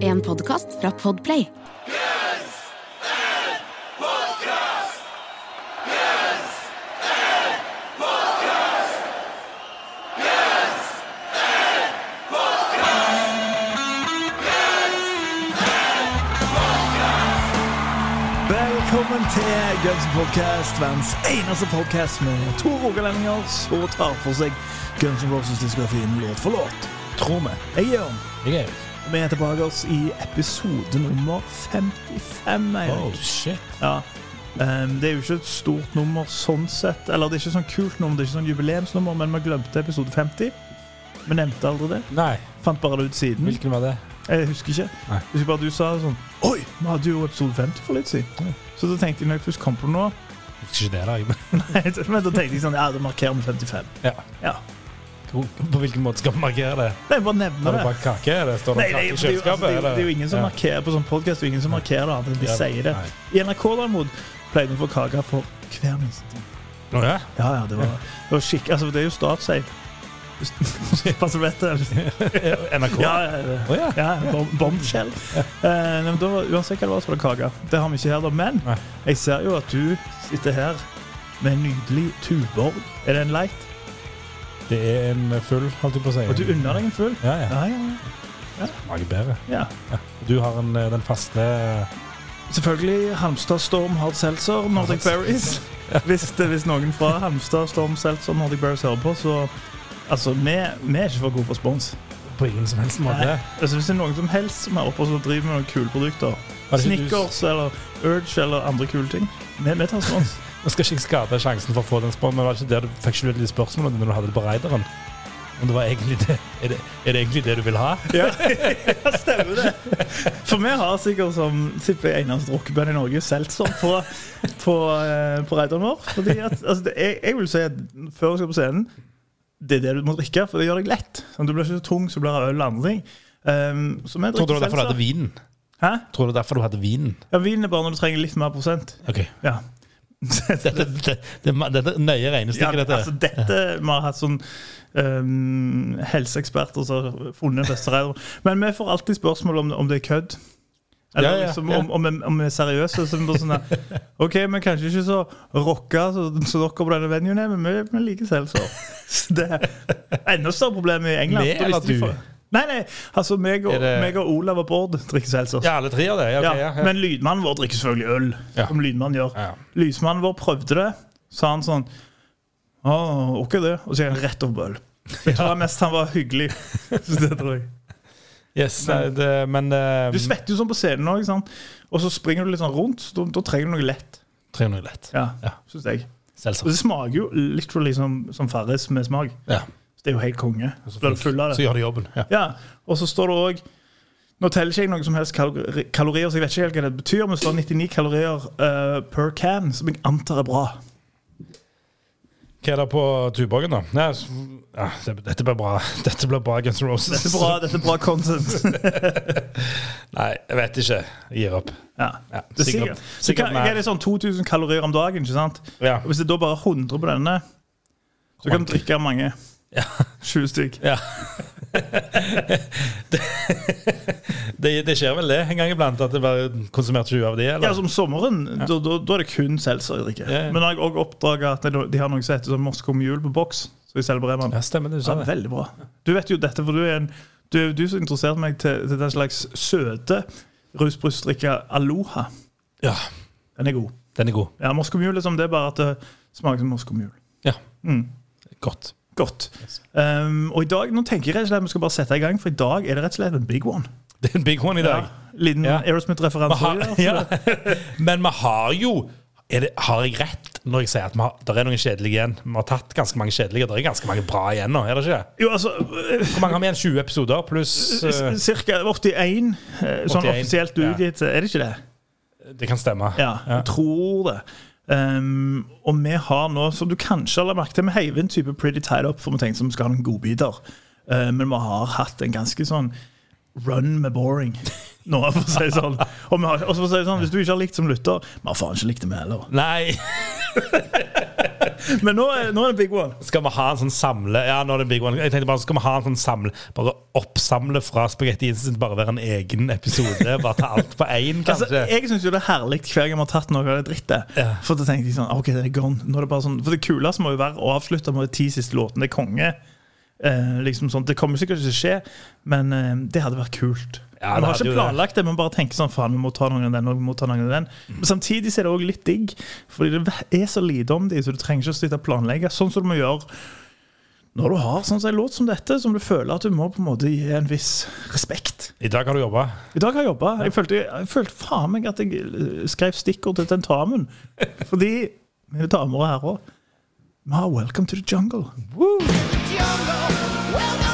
En podkast fra Podplay. Velkommen til Guns Podcast, verdens eneste podcast med to rogalendinger som tar for seg Guns N' Roses-diskografien låt for låt. Tror vi. Jeg er Jørn. Jeg er og Vi er tilbake oss i episode nummer 55. Eirik. Oh, shit. Ja. Um, det er jo ikke et stort nummer sånn sett. Eller det er ikke sånn kult nummer, det er ikke sånn jubileumsnummer, men vi glemte episode 50. Vi nevnte aldri det. Nei, Fant bare det ut siden. hvilken var det? Jeg husker ikke. Nei. Jeg husker bare du sa sånn Oi, vi hadde jo episode 50 for litt siden. Så da tenkte jeg når jeg først kom på noe husker ikke det, da. Nei, men da tenkte jeg sånn Ja, da markerer vi 55. Ja. Ja. På hvilken måte skal vi markere det? Nei, bare nevne det. Bare kake? er det? står det Nei, nei, kake i kjøleskapet? det, altså, det, eller? det er jo ingen som Ja. markerer på sånn podkast. Ingen som markerer det, annet enn de Ja, sier det. nei. I NRK derimot pleide vi å få kake for hver minste ting. Ja? Ja, ja, det var, det var skikk... Altså, det er jo statseid. Så du etter? NRK? Ja, ja, ja. Å, ja. Ja, bom- bombshell. Uh, da, uansett hva det var, så var det kake. Det har vi ikke her, da. Men jeg ser jo at du sitter her med en nydelig Tuborg. Er det en light? Det er en full, holdt jeg på å si. Og du unner deg en full? Ja, ja. Ja, ja, ja. Smaker bedre. ja. Du har en, eh, den faste Selvfølgelig Halmstad Storm Hard Seltzer, Nordic Berries. Hvis, hvis noen fra Halmstad Storm Seltzer Nordic Berries hører på, så Altså, vi, vi er ikke for gode for spons. På ingen som helst måte. Nei. Altså, hvis det er noen som helst som er oppe og driver med noen kule produkter, det Snickers eller Urge eller andre kule ting, vi, vi tar spons. Nå skal ikke jeg skade sjansen for å få den spåren, men var ikke der du fikk ikke de spørsmålene når du hadde det på raideren? Om det var egentlig det er, det er det egentlig det du vil ha? Ja, stemmer det. For vi har sikkert som tipper jeg eneste rockeband i Norge seltzer på, på, eh, på raideren vår. Fordi at, altså, det, jeg, jeg vil si at før vi skal på scenen, det er det du må drikke, for det gjør deg lett. Om du blir ikke så tung så blir det øl andre ting. Um, så Tror du det var derfor du hadde vinen? Hæ? Tror du det derfor du hadde vinen? Ja, vinen er bare når du trenger litt mer prosent. Ok. Ja. Dette, det, dette, det er nøye Ja, regnestykke, dette. altså dette Vi har hatt sånn um, helseeksperter som har funnet den beste regler. Men vi får alltid spørsmål om, om det er kødd. Eller Ja, ja, liksom, ja. Om, om, vi- om vi er seriøse. Så vi bare sånn der, OK, er kanskje ikke så rocka som så dere på denne venuen er, men vi, vi liker selv, Så det er enda større problem i England. Vi eller du? Nei, nei, altså meg og, Er det- meg og Olav og Bård drikker seltzer. Ja, alle tre av det? Ja, ok, Ja. Men lydmannen vår drikker selvfølgelig øl, som lydmannen gjør. Lysmannen vår prøvde det. Sa han sånn Å, ok det. Og så gikk han rett over på øl. Jeg tror mest han var hyggelig. Så det tror jeg. Yes, men, det, men eh, Du svetter jo sånn på scenen òg, og så springer du litt sånn rundt. Så da, da trenger du noe lett. trenger noe lett. Ja, Ja. synes jeg. Og det smaker jo literally som, som Farris med smak. Ja. Så det er jo helt konge. Så Blir du full av Så gjør det jobben. Ja. Ja, Og så står det òg Nå teller ikke jeg noe som helst kalorier, så jeg vet ikke helt hva det betyr, men det står 99 kalorier uh, per can, som jeg antar er bra. Hva er det på Tuborgen, da? Ja, ja, dette blir bra. Dette blir bra Guns N' Roses. Dette er bra, dette er bra content. Nei, jeg vet ikke. Jeg gir opp. Ja. Ja, Det er sikkert, sikkert, så sikkert kan, er det sånn 2000 kalorier om dagen, ikke sant? Ja. Og hvis det da bare er 100 på denne, så kan du drikke mange. Ja. 20 stykk. ja. det, det, det skjer vel det en gang iblant, at det bare konsumert 20 av de? Ja, Eller? altså Om sommeren da, da, da er det kun drikker. Ja, ja. Men jeg har òg oppdaga at de har noe som heter sånn Moskva Mule på boks. Så jeg selger Bremen. Ja, stemmer det. Du sa Ja, det. veldig bra. Du vet jo dette, for du er en du, du som interesserte meg til, til den slags søte rusbrusdrikka Aloha. Ja, Den er god. den er god. Ja, Moskva Mule liksom, det er bare at det smaker som Moskva Mule. Ja, Mm. godt. Godt. Um, og i dag, nå tenker jeg rett og slett at vi skal bare sette i gang, for i dag er det rett og slett en big one. Det er en big one i dag. Ja, liten Ja. Aerosmith-referanse. Vi ja. Men vi har jo er det, Har jeg rett når jeg sier at har, det er noen kjedelige igjen? Vi har tatt ganske mange kjedelige. Det er ganske mange bra igjen nå, er det ikke? Jo, altså øh, Hvor mange har vi igjen? 20 episoder pluss uh, Cirka 81, eh, sånn 81, offisielt ja. utgitt. Er det ikke det? Det kan stemme. Ja, jeg tror det. Um, og vi har nå, som du kanskje har lagt til, vi heiv en type Pretty Tied Up, for vi tenkte vi skal ha noen godbiter. Uh, men vi har hatt en ganske sånn run med boring. Nå, for å si sånn. Og vi har, for å si sånn, hvis du ikke har likt som lytter, vi har faen ikke likt det med heller. Nei! Men nå er, nå er det big one. Skal vi ha en sånn samle Ja, nå er det big one. Jeg tenkte bare, Skal vi ha en sånn samle Bare oppsamle fra Spagetti Incident, bare være en egen episode? Bare ta alt på én, Altså, kanskje? jeg syns jo det er herlig hver gang vi har tatt noe av det drittet. Ja. For da tenkte jeg sånn, ok, det er gone. Nå er det bare sånn, for det kuleste må jo være å avslutte med de ti siste låtene. Det er konge. Eh, liksom sånn, Det kommer sikkert ikke til å skje, men eh, det hadde vært kult. Ja, vi har ikke planlagt det. det, men bare tenker sånn, faen, vi må ta noen av den, og vi må ta noen av den. Men samtidig så er det også litt digg, fordi det er så lite om de, så du trenger ikke å sitte og planlegge. Sånn som du må gjøre når du har sånn en låt som dette, som du føler at du må på en måte gi en viss respekt. I dag har du jobba. I dag har jeg jobba. Jeg følte, jeg følte faen meg at jeg eh, skrev stikkord til tentamen. Fordi, mine damer og herrer, vi har Welcome to the jungle. jungle. Welcome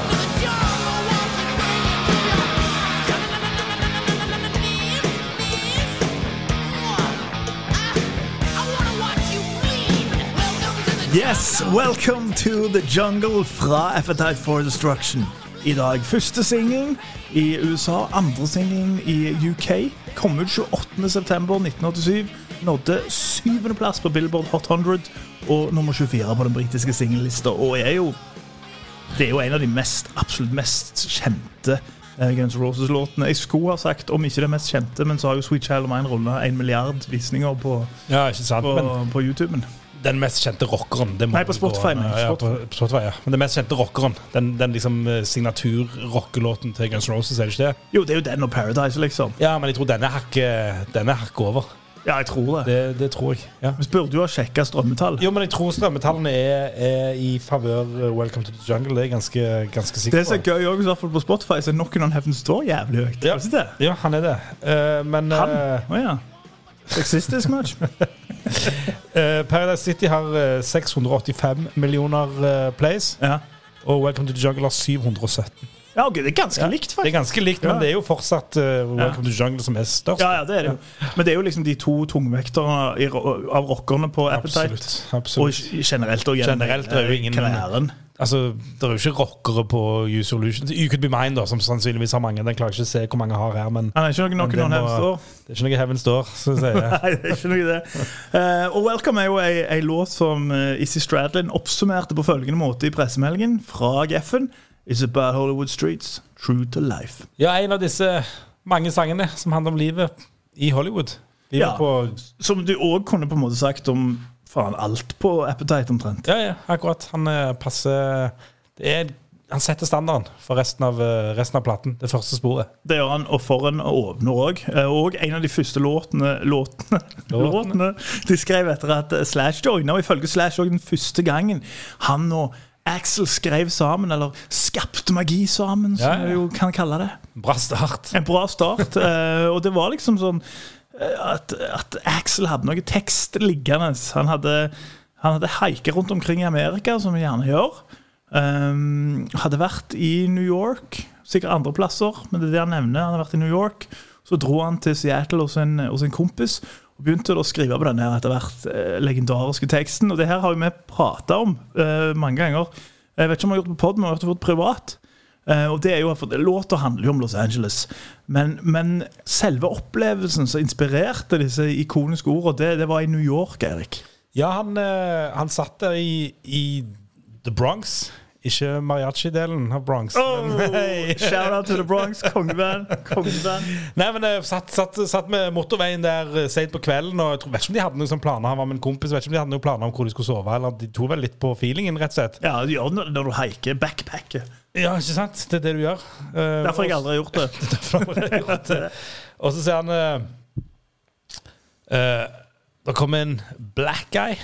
Yes, welcome to the jungle fra Appetite for Destruction. I dag første singel i USA, andre singelen i UK. Kom ut 28.9.1987. Nådde syvendeplass på Billboard Hot 100 og nummer 24 på den britiske singellista. Og er jo Det er jo en av de mest, absolutt mest kjente eh, Guns Roses-låtene. Jeg skulle ha sagt, om ikke det mest kjente, men så har jo Sweet Child of Mine rulla en milliard visninger på, Ja, på, på YouTuben. Den mest kjente rockeren Nei, på Spotify, gå Ja, på Spotify, ja. Men den mest kjente rockeren, den, den liksom eh, signatur-rockelåten til Guns N' Roses, er det ikke det? Jo, det er jo den og Paradise, liksom. Ja, men jeg tror denne er hakket denne hakket over. Ja, jeg tror det. Det, det tror jeg. ja Vi burde jo ha sjekka strømmetall. Jo, men jeg tror strømmetallene er, er i favør eh, Welcome to the Jungle. Det er ganske, ganske, sikkert. Det som er så gøy også, i hvert fall på Spotify, så er Knock on Heaven står jævlig høyt. Ja. Ja, han er det. Uh, men Han? eh, oh, ja. Sexistisk match. eh, Paradise City har eh, 685 millioner eh, plays, Ja. og Welcome to the Jungle har 717. ja, ok, det er ganske Ja, likt, Det er faktisk. ganske likt, Ja. men det er jo fortsatt eh, Welcome to the Jungle som er størst. Ja, ja, det er det jo. Men det er jo liksom de to tungvekterne i ro- av rockerne på Appetite. Absolutt. Og absolutt. generelt og Generelt er jo eh, ingen- karrieren. Altså, Det er jo ikke rockere på Use Solutions. You Could Be Mine, da, som sannsynligvis har mange. Den klarer ikke å se hvor mange har her, men Nei, Det er ikke noe noen må- står. det er ikke noe hevn står, Så sier jeg. Nei, det er ikke noe det. Uh, og Welcome er jo ei, ei låt som uh, Izzy Stradlin oppsummerte på følgende måte i pressemeldingen fra Geffen. It's about Hollywood streets, true to life. Ja, en av disse mange sangene som handler om livet i Hollywood. Livet Ja. på Som du òg kunne på en måte sagt om faen alt på Appetite, omtrent. Ja, ja, akkurat. Han eh, passer det er, Han setter standarden for resten av, eh, resten av platen. Det første sporet. Det gjør han, og for en åpner òg. Og en av de første låtene, låtene, Låtene. de skrev etter at eh, Slash joina, og ifølge Slash òg den første gangen han og Axel skrev sammen, eller skapte magi sammen, som Ja, ja. vi jo kan kalle det. Bra start. En bra start. eh, og det var liksom sånn eh, at, at Axel hadde noe tekst liggende. Han hadde, han hadde haika rundt omkring i Amerika, som vi gjerne gjør. Um, hadde vært i New York, sikkert andre plasser, men det er det han nevner. Han hadde vært i New York. Så dro han til Seattle hos en, hos en kompis og begynte å skrive på denne etter hvert eh, legendariske teksten. Og det her har vi prata om eh, mange ganger. Jeg vet ikke om vi har gjort det på pod, men vi har gjort det privat. Eh, og det er jo, for Låta handler jo om Los Angeles, men, men selve opplevelsen som inspirerte disse ikoniske ordene, det, det var i New York, Erik. Ja, han, eh, han satt der i, i The Bronx. Ikke mariachi-delen av Bronx. men- Hei. Shout out to the Bronx, kongeband. Nei, men jeg satt, satt, satt med motorveien der seint på kvelden, og jeg tror, vet ikke om de hadde noen sånne planer. Han var med en kompis, vet ikke om de hadde noen planer om hvor de skulle sove. Eller de tok vel litt på feelingen, rett og slett. Ja, du gjør det når- når du haiker, backpacker. Ja, ikke sant? Det er det du gjør. Uh, Derfor har jeg aldri gjort det. Derfor har jeg gjort det. Og så sier han uh, Det kommer en black guy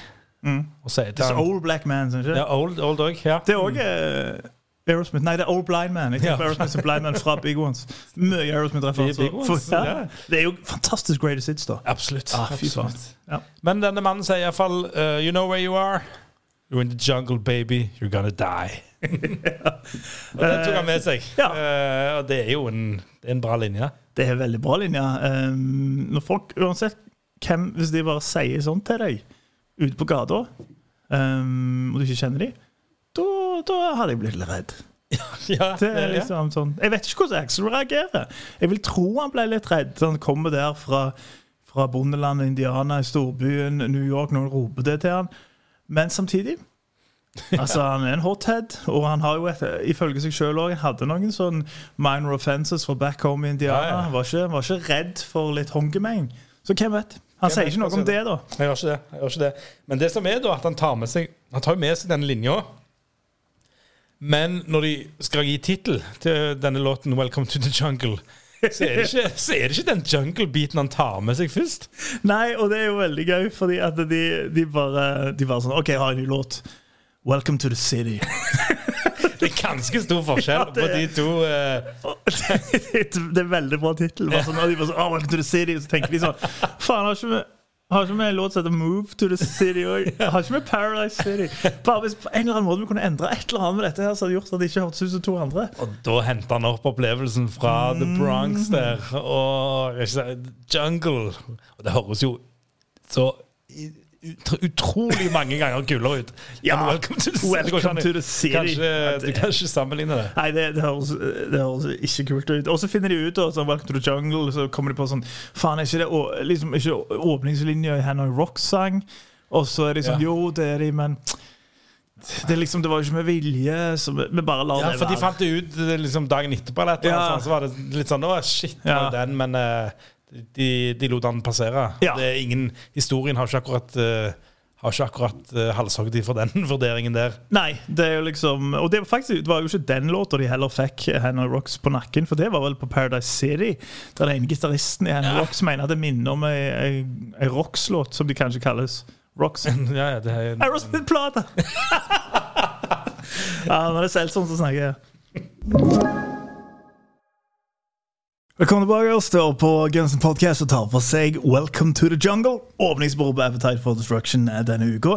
og sier til han old black man, ikke Ja, old, old dog, ja. Det er òg Aerosmith. Nei, det er Old Blind Man. Jeg tenker Ja. Aerosmith og Blind Man fra Big Ones. Mye Det Aerosmith-referanser. er ja. ja. Det er jo fantastisk greatest hits, da. Absolutt. Ah, absolutt. Ja. Men denne mannen sier iallfall uh, You know where you are. You're in the jungle, baby. You're gonna die. Og den tok han med seg. Ja. Uh, og det er jo en, er en bra linje. Det er en veldig bra linje. Um, når folk, uansett hvem, hvis de bare sier sånn til deg ute på gata, um, og du ikke kjenner dem, da, da hadde jeg blitt litt redd. ja, Det er liksom sånn Jeg vet ikke hvordan Axel reagerer. Jeg vil tro han ble litt redd. Han kommer der fra, fra bondelandet Indiana i storbyen New York, noen roper det til han. men samtidig Altså, Han er en hothead, og han har jo et, ifølge seg sjøl òg hadde noen sånn minor offenses fra back home i Indiana. Ja, ja. Var ikke, var ikke redd for litt hongemeng. Så hvem vet? Han Hvem sier ikke noe om det, det, da. Jeg gjør ikke det. jeg gjør ikke det. Men det som er da, at han tar med seg Han tar jo med seg denne linja. Men når de skal gi tittel til denne låten 'Welcome to the Jungle', så er det ikke, så er det ikke den jungle-beaten han tar med seg først. Nei, og det er jo veldig gøy, fordi at de, de, bare, de bare sånn OK, jeg har en ny låt. Welcome to the city. Det er ganske stor forskjell Ja, på de to. Uh... det er veldig bra tittel. Sånn, de bare sånn, oh, Welcome to the city. Og så tenker de sånn Faen, har ikke vi har ikke vi en låt som heter 'Move to the City'? Og har ikke vi 'Paradise City'? Bare hvis på en eller annen måte vi kunne endre et eller annet med dette, her så hadde gjort at det ikke hørtes ut som to andre. Og da henter han opp opplevelsen fra The Bronx der, og Jungle. Og det høres jo så ut- utrolig mange ganger kulere ut. Ja, Welcome to. Welcome to the City. Kanskje, Ja, det- du kan ikke sammenligne det. Nei, det, det, høres, det høres ikke kult ut. Og så finner de ut da, sånn, 'Welcome to the Jungle', så kommer de på sånn Faen, er ikke det å- liksom, ikke åpningslinja i Hanoi Rock-sang? Og så er de sånn Ja. Jo, det er de, men det, er liksom, det var jo ikke med vilje, så vi, bare lar Ja, det for de fant det ut eh, liksom dagen etterpå, eller Ja. sånn, så var det litt sånn Å, shit, Ja. den, men eh, de, de lot han passere. Ja. Det er ingen, historien har ikke akkurat uh, har ikke akkurat uh, halshogd de for den vurderingen der. Nei, det er jo liksom Og det var faktisk det var jo ikke den låta de heller fikk Hanoi Rocks på nakken, for det var vel på Paradise City. Der den ene gitaristen i Hanoi Rocks mener det minner om ei, ei, ei Rocks-låt, som de kanskje kalles. Rocks. ja, ja, det er, Aerosmith-plate! ja, nå er det Seltson som snakker. Velkommen tilbake. og Står på Gunsen Podcast og tar for seg Welcome to the Jungle. Åpningsbord på Appetite for Destruction denne uka.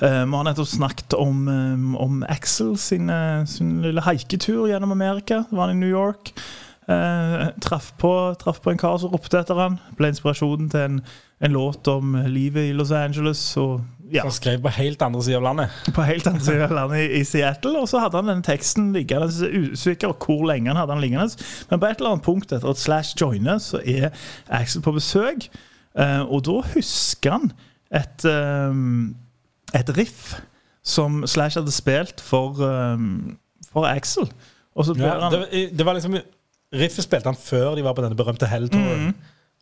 Eh, Vi har nettopp snakket om, eh, om Axel sin, eh, sin lille haiketur gjennom Amerika. Det var han i New York. Uh, traff, på, traff på en kar som ropte etter han. Ble inspirasjonen til en, en låt om livet i Los Angeles. Og ja, Han skrev på helt andre siden av landet. på helt andre siden av landet i, i Seattle. Og så hadde han den teksten liggende usikker hvor lenge han hadde den liggende. Men på et eller annet punkt etter at Slash joiner, så er Axel på besøk. Eh, og da husker han et, eh, et riff som Slash hadde spilt for, eh, for Axel. Og så Ja, han det, det var liksom Riffet spilte han før de var på denne berømte Hell-touren.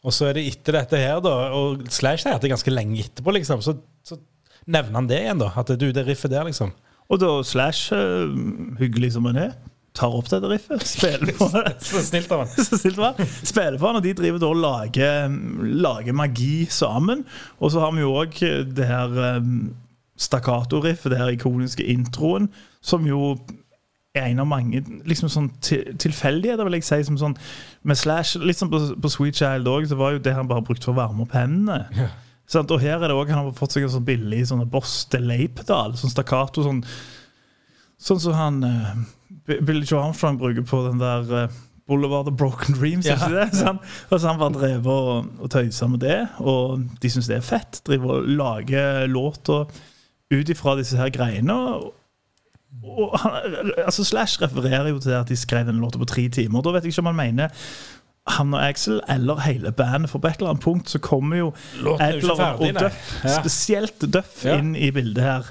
Og så er det etter dette her, da, og Slash at det ganske lenge etterpå, liksom, så, så nevner han det igjen, da. At du, det riffet der, liksom. Og da Slash, eh, hyggelig som han er, tar opp dette riffet, spiller på det. Så snilt av han. så. Spiller på han, og de driver da og lager, lager magi sammen. Og så har vi jo òg det her um, stakkato-riffet, det her ikoniske introen, som jo er en av mange liksom sånn til, tilfeldigheter, vil jeg si. Som sånn, med Slash, Litt sånn på, på Sweet Child òg, så var jo det han bare brukte for å varme opp hendene. Sant? Og her er det også, Han har fått seg en sånn billig sånn Boss Delay-pedal, sånn stakkato. Sånn, sånn som han uh, Billy Joe Armstrong bruker på den der uh, Boulevard of Broken Dreams. Ja. Ikke det? Så han, og så han bare drevet og, og tøysa med det, og de syns det er fett. Driver og lager låter ut ifra disse her greiene. Og, og han, altså Slash refererer jo til at de skrev den låta på tre timer. Da vet jeg ikke om han mener han og Axel eller hele bandet, for på et eller annet punkt så kommer jo er Adler og. Duff, Ja. spesielt Duff, Ja. inn i bildet her.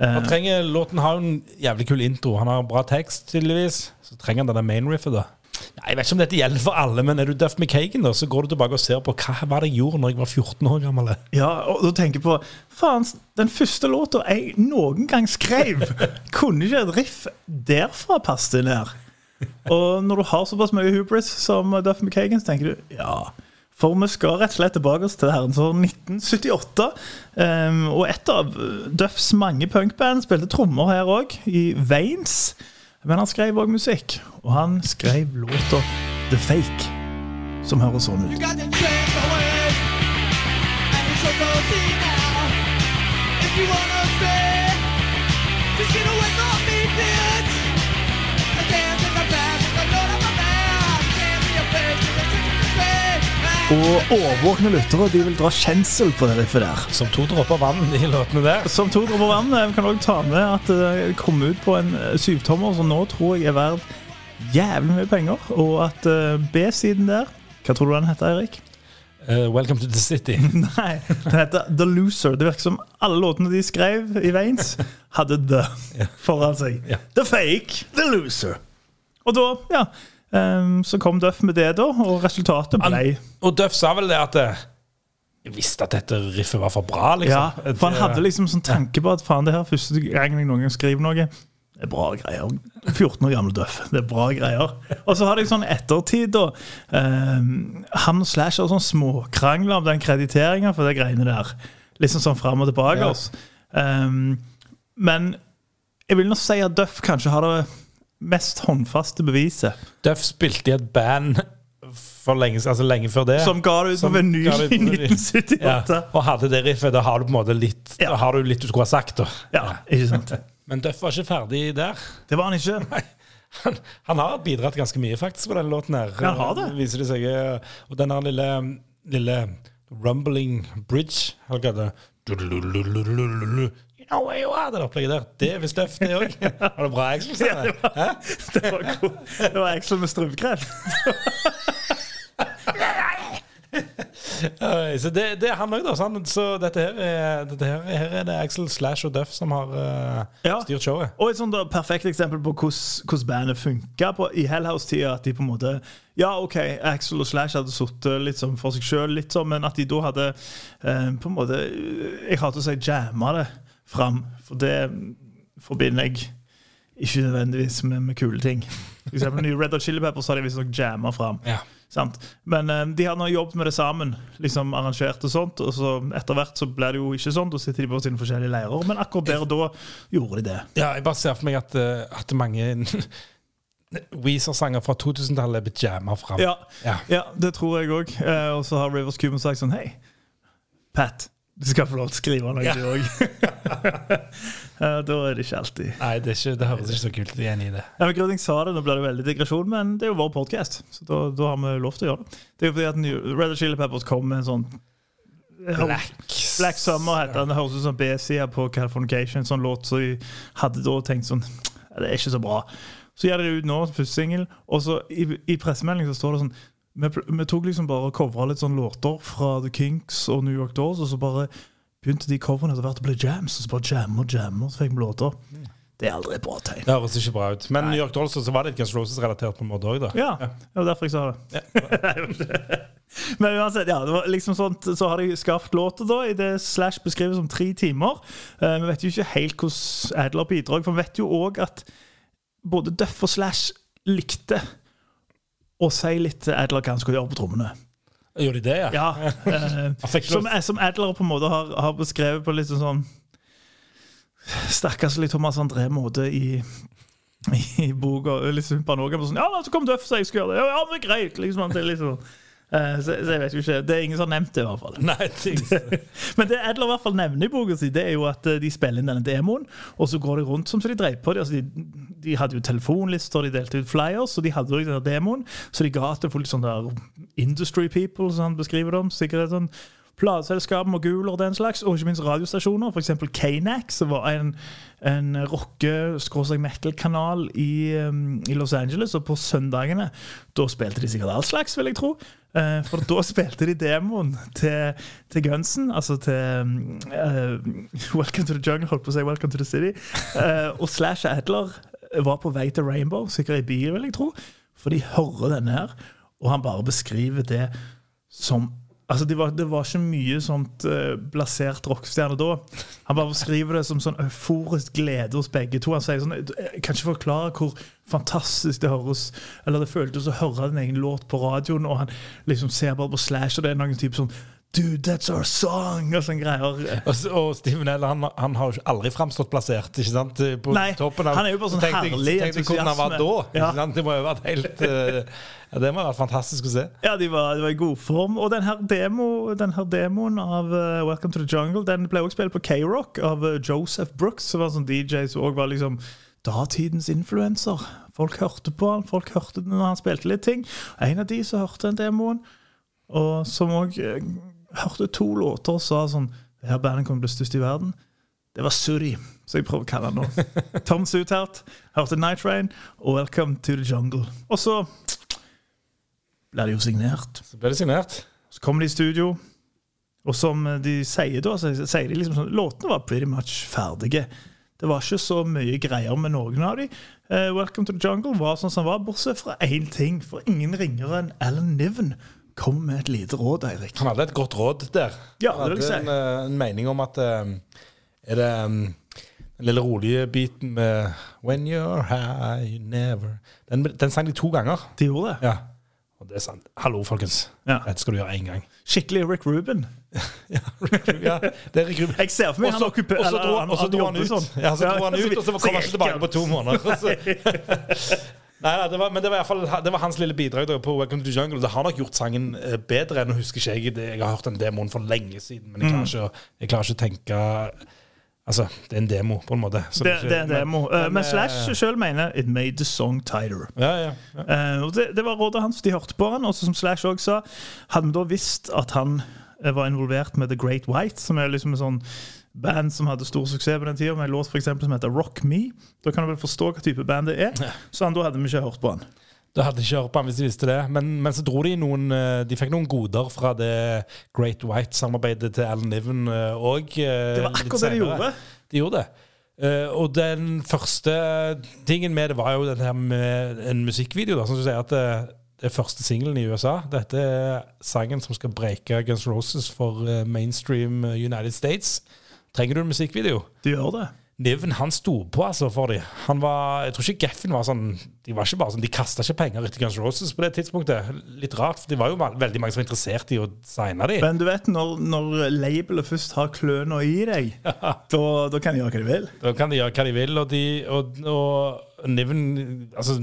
Eh, Han trenger, låten har en jævlig kul intro. Han har bra tekst, tydeligvis. Så trenger han denne main riffet, da. Nei, Jeg vet ikke om dette gjelder for alle, men er du Duff McKagan, da, så går du tilbake og ser på hva var det jeg gjorde når jeg var 14 år gammel. Ja, og da tenker jeg på Faen, den første låta jeg noen gang skrev, kunne ikke et riff derfra passe inn her? Og når du har såpass mye hubris som Duff McKagan, så tenker du ja. For vi skal rett og slett tilbake til herrens år 1978. Um, og et av Duffs mange punkband spilte trommer her òg, i Veins. Men han skrev òg musikk. Og han skrev låta The Fake, som høres sånn ut. got you wanna Og årvåkne lyttere de vil dra kjensel på det riffet der. Som to dråper vann i låtene der. Som to dråper vann Vi kan også ta med at det kom ut på en eh, syvtommer som nå tror jeg er verdt jævlig mye penger. Og at eh, B-siden der Hva tror du den heter, Eirik? Uh, welcome to the city. Nei, den heter The Loser. Det virker som alle låtene de skrev i Veins, hadde The foran seg. Yeah. The Fake, The Loser. Og da, ja ehm, Så kom Duff med det, da, og resultatet ble Og Duff sa vel det at eh, Jeg visste at dette riffet var for bra, liksom. Ja, for han hadde liksom sånn tanke på at faen, det her første gangen jeg noen gang skriver noe det er bra greier. 14 år gamle Duff. Det er bra greier. Og så har jeg sånn ettertid, da. Um, han og Slash har sånn småkrangler om den krediteringa for det greiene der. Liksom sånn fram og tilbake. Ja. Ehm, men jeg vil nå si at Duff kanskje har det mest håndfaste beviset. Duff spilte i et band for lenge, altså lenge før det. Som ga det ut på vinyl i 1978. ja, og hadde det riffet, da har du på en måte litt Ja. Har du litt du skulle ha sagt. da Ja, ikke sant? Men Duff var ikke ferdig der. Det var han ikke. Han, han har bidratt ganske mye faktisk på denne låten. her han har det. Viser det seg Og den der lille, lille rumbling bridge hva hva det You know where you are, det opplegget der. Det er visst Duff, det òg. Var det bra, Axel? Ja, det? Det var, god. det var Axel med strømkreft. Så det, det er han òg, da. Så, så dette, her er, dette her, her er det Axel Slash og Duff som har uh, Ja. styrt showet. Og et sånt da, perfekt eksempel på hvordan bandet funka i Hellhouse-tida. At de på en måte Ja, OK, Axel og Slash hadde sittet litt sånn for seg sjøl, men at de da hadde uh, på en måte Jeg hater å si jamma det fram, for det forbinder jeg ikke nødvendigvis med, med kule ting. For eksempel nye Red Hot Chili Peppers har de visstnok jamma fram. Ja. Men eh, de har nå jobbet med det sammen, liksom arrangert og sånt. Og så etter hvert så blir det jo ikke sånn. Da sitter de på sine forskjellige leirer. Men akkurat der og da gjorde de det. Ja, jeg bare ser for meg at, eh, at mange Weezer-sanger fra 2000-tallet er blitt jamma fram. Ja, Ja. ja det tror jeg òg. Eh, og så har Rivers Cuban sagt sånn Hei, Pat, du skal få lov til å skrive noe, Ja. du òg. da er det ikke alltid Nei, det, ikke, det høres ikke så kult ut. Jeg er enig i det. ja, men jeg sa det, Nå blir det veldig digresjon, men det er jo vår podkast, så da, da har vi lov til å gjøre det. Det er jo fordi at New- Red Chili Peppers kom med en sånn Black, Black Summer heter den. Det høres ut som B-sida på Californication. En sånn låt så jeg hadde da tenkt sånn Det er ikke så bra. Så gjør de det ut nå, første singel, og så i, i pressemeldingen så står det sånn vi, vi tok liksom bare og covra litt sånn låter fra The Kinks og New York Dolls, og så bare begynte de coverne etter hvert å bli jams. Og så bare jammer og jammer, så fikk vi låter. Det er aldri et bra tegn. Det høres ikke bra ut. Men New York Dolls så var det et Guns Roses-relatert på en måte òg, da. Ja, det var derfor jeg sa det. Men uansett, ja, det var liksom sånt, så har de skapt låter da, i det Slash beskrives som tre timer. Eh, vi vet jo ikke helt hvordan Adler bidrar, for vi vet jo òg at både Duff og Slash likte å si litt til Adler hva han skulle gjøre på trommene. Gjorde de det, ja? Ja, eh, som, som Adler på en måte har, har beskrevet på litt sånn stakkarslig Thomas André-måte i, i boka. Litt på noen. Sånn, ja, så kom Duff, så jeg skulle gjøre det. Ja, ja, men greit. Liksom, det er liksom så, så jeg vet jo ikke. Det er ingen som har nevnt det, i hvert fall. Nei, ting. Men det Edler i hvert fall nevner i boka si, det er jo at eh, de spiller inn denne demoen, og så går de rundt som så de dreiv på. det. Altså, de, de hadde jo telefonlister, de delte ut flyers, og de hadde jo denne demoen, så de ga til folk sånn der industry people, som han beskriver dem. Sikkert sånn plateselskap, moguler og den slags, og ikke minst radiostasjoner. F.eks. Knack, som var en, en rocke-metal-kanal i, um, i Los Angeles. Og på søndagene da spilte de sikkert all slags, vil jeg tro. Eh, for da spilte de demoen til, til Gunsen, altså til eh, Welcome to the Jungle, holdt på å si Welcome to the City. Uh, og Slash Adler var på vei til Rainbow, sikkert i bil, vil jeg tro. For de hører denne her, og han bare beskriver det som Altså, det var, det var ikke mye sånt uh, blasert rockestjerne da. Han bare beskriver det som sånn euforisk glede hos begge to. Han sier sånn Jeg kan ikke forklare hvor fantastisk det høres Eller det føltes å høre din egen låt på radioen, og han liksom ser bare på Slash, og det er noen type sånn Dude, that's our song! Og sånne greier. Og, og Steven Eller han, han har jo aldri framstått plassert ikke sant? på Nei, toppen. av- han er jo bare sånn tenkte herlig tenkte, tenkte hvordan han var da. Ja. Ikke sant? Det må jo vært helt uh, ja, Det må ha vært fantastisk å se. Ja, de var, de var i god form. Og den her, demo, den her demoen av uh, Welcome to the Jungle Den ble også spilt på K-Rock av uh, Joseph Brooks, som var en sånn DJ som også var liksom datidens influenser. Folk hørte på han, folk hørte det når han spilte litt ting. En av de som hørte den demoen, og som òg hørte to låter og sa sånn Det her bandet kommer til å bli størst i verden. Det var Suri, så jeg prøver å kalle han nå. Tom Sutert hørte Night Rain og Welcome to the Jungle. Og så ble det jo signert. Så ble det signert. Så kommer de i studio, og som de sier da, så sier de liksom sånn Låtene var pretty much ferdige. Det var ikke så mye greier med noen av de. Uh, Welcome to the Jungle var sånn som den var, bortsett fra én ting. For ingen ringere enn Alan Niven kom med et lite råd, Eirik. Han hadde et godt råd der. Ja, det vil jeg si. Han hadde en mening om at eh, Er det um, den lille rolige biten med When you're high, you never Den, den sang de to ganger. De gjorde det. Ja. Og det er sant. Hallo, folkens. Ja. Dette skal du gjøre én gang. Skikkelig Rick Rubin. ja, det er Rick Rubin. Jeg ser for meg han så- okkuper- og så dro han- han han ut. sånn. Ja, så dro han ut, og så kom han ikke tilbake på to måneder. Nei, nei, det var, men det var, i hvert fall, det var hans lille bidrag der på Welcome to the Jungle. Det har nok gjort sangen eh, bedre enn husker ikke jeg. Jeg har hørt den demoen for lenge siden, men jeg Mm. klarer ikke, å- jeg klarer ikke å tenke Altså, det er en demo, på en måte. Det, ikke- det er en demo. Eh, Men eh, Slash sjøl mener it made the song tighter. Ja, ja, ja. Uh, det, det var rådet hans. De hørte på han. Og som Slash også sa, hadde vi da visst at han eh, var involvert med The Great White, som er liksom en sånn band som hadde stor suksess på den tida, med en låt for eksempel, som heter Rock Me, da kan du vel forstå hva type band det er. Så da hadde vi ikke hørt på han. Da hadde ikke hørt på han hvis de visste det. Men, men så dro de noen eh, De fikk noen goder fra det Great White-samarbeidet til Alan Niven òg. Det var akkurat det de gjorde. De gjorde det. Uh, og den første tingen med det var jo den her med en musikkvideo. Da, som du sier at det, det er første singelen i USA. Dette er sangen som skal breake Guns Roses for eh, mainstream eh, United States. Trenger du en musikkvideo? De gjør det. Niven han sto på altså for dem. Han var, jeg tror ikke Geffen var sånn De var ikke bare sånn, de kasta ikke penger etter Guns Roses på det tidspunktet. Litt rart, for det var jo veldig mange som var interessert i å signe dem. Men du vet, når, når labelet først har kløna i deg, da, da kan de gjøre hva de vil. Da kan de gjøre hva de vil, og, de, og, og Niven altså,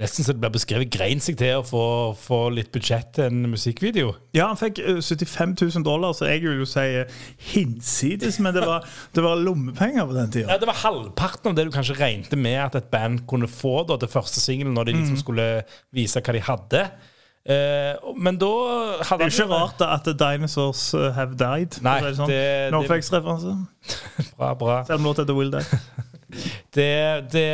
Nesten så det blir beskrevet grein seg til å få, få litt budsjett til en musikkvideo. Ja, han fikk eh, 75 000 dollar, så jeg vil jo si eh, hinsides, men det var, det var lommepenger på den tida. Ja, Det var halvparten av det du kanskje regnet med at et band kunne få da, til første singel, når de liksom skulle vise hva de hadde. Eh, men da hadde Det er jo ikke rart da at the dinosaurs uh, have died. Nei, det sånn. det- Norfax-referanse. Bra, bra. Selv om låta heter Will Die. Det, det,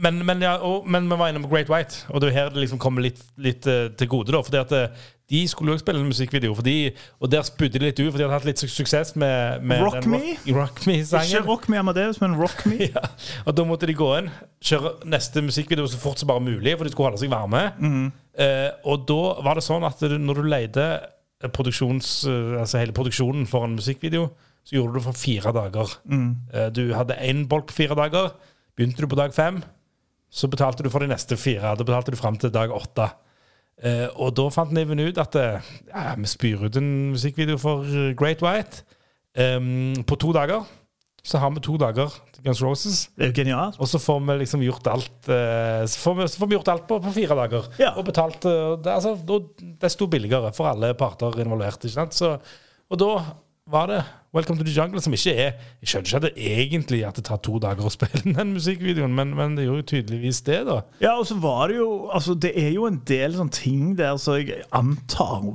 men, men, ja, og, men vi var inne på Great White, og det er her det liksom kommer litt, litt eh, til gode. da, fordi at eh, De skulle jo også spille en musikkvideo, fordi, og der spydde de litt ut, for de hadde hatt litt su- suksess med, med Rock den Me? Rock, rock Me-sangen. Ikke Rock Me Amadeus, men Rock Me. Ja, og da måtte de gå inn, kjøre neste musikkvideo så fort som bare mulig, for de skulle holde seg varme. Eh, og da var det sånn at når du leide produksjons, eh, altså hele produksjonen for en musikkvideo, så gjorde du det for fire dager. Mm. du hadde én bolk på fire dager. Begynte du på dag fem, så betalte du for de neste fire. Da betalte du fram til dag åtte. Eh, og da fant Niven ut at eh, ja, vi spyr ut en musikkvideo for eh, Great White. um, på to dager så har vi to dager til Guns Roses. Det er jo genialt. Og så får vi liksom gjort alt eh, Så får vi, så får vi gjort alt på, på fire dager. Ja. Og betalt eh, det, altså, Desto billigere for alle parter involvert. Ikke sant? Så, og da var det Welcome to the Jungle, som ikke er Jeg skjønner ikke at det egentlig at det tar to dager å spille den musikkvideoen, men, men det gjorde jo tydeligvis det, da. Ja, og så var det jo Altså, det er jo en del sånne ting der, så jeg antar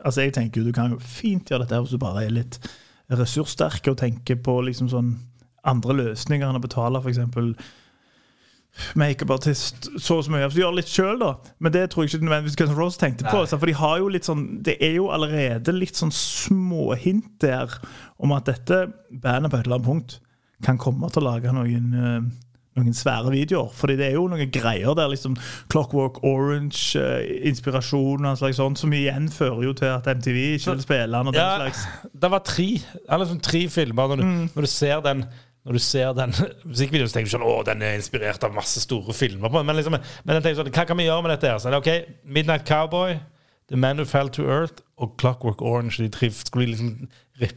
Altså, jeg tenker jo du kan jo fint gjøre dette hvis du bare er litt ressurssterk og tenker på liksom sånn andre løsninger enn å betale f.eks. makeup-artist så og så mye. De gjør litt sjøl, da. Men det tror jeg ikke nødvendigvis Guns N' Roses tenkte på. Nei. For de har jo litt sånn Det er jo allerede litt sånn småhint der om at dette bandet på et eller annet punkt kan komme til å lage noen eh, noen svære videoer. Fordi det er jo noen greier der. liksom Clockwork Orange, eh, inspirasjon og slags sånt, som igjen fører jo til at MTV ikke vil spille den. og den Ja, slags. det var tre, eller liksom tre filmer. Når du, Mm. når du ser den når du ser den musikkvideoen, så tenker du sånn Å, den er inspirert av masse store filmer. Men, liksom, men jeg tenker sånn, hva kan vi gjøre med dette? her? Så, er det, ok, Midnight Cowboy, The Man Who Fell to Earth og Clockwork Orange. De triv, skulle liksom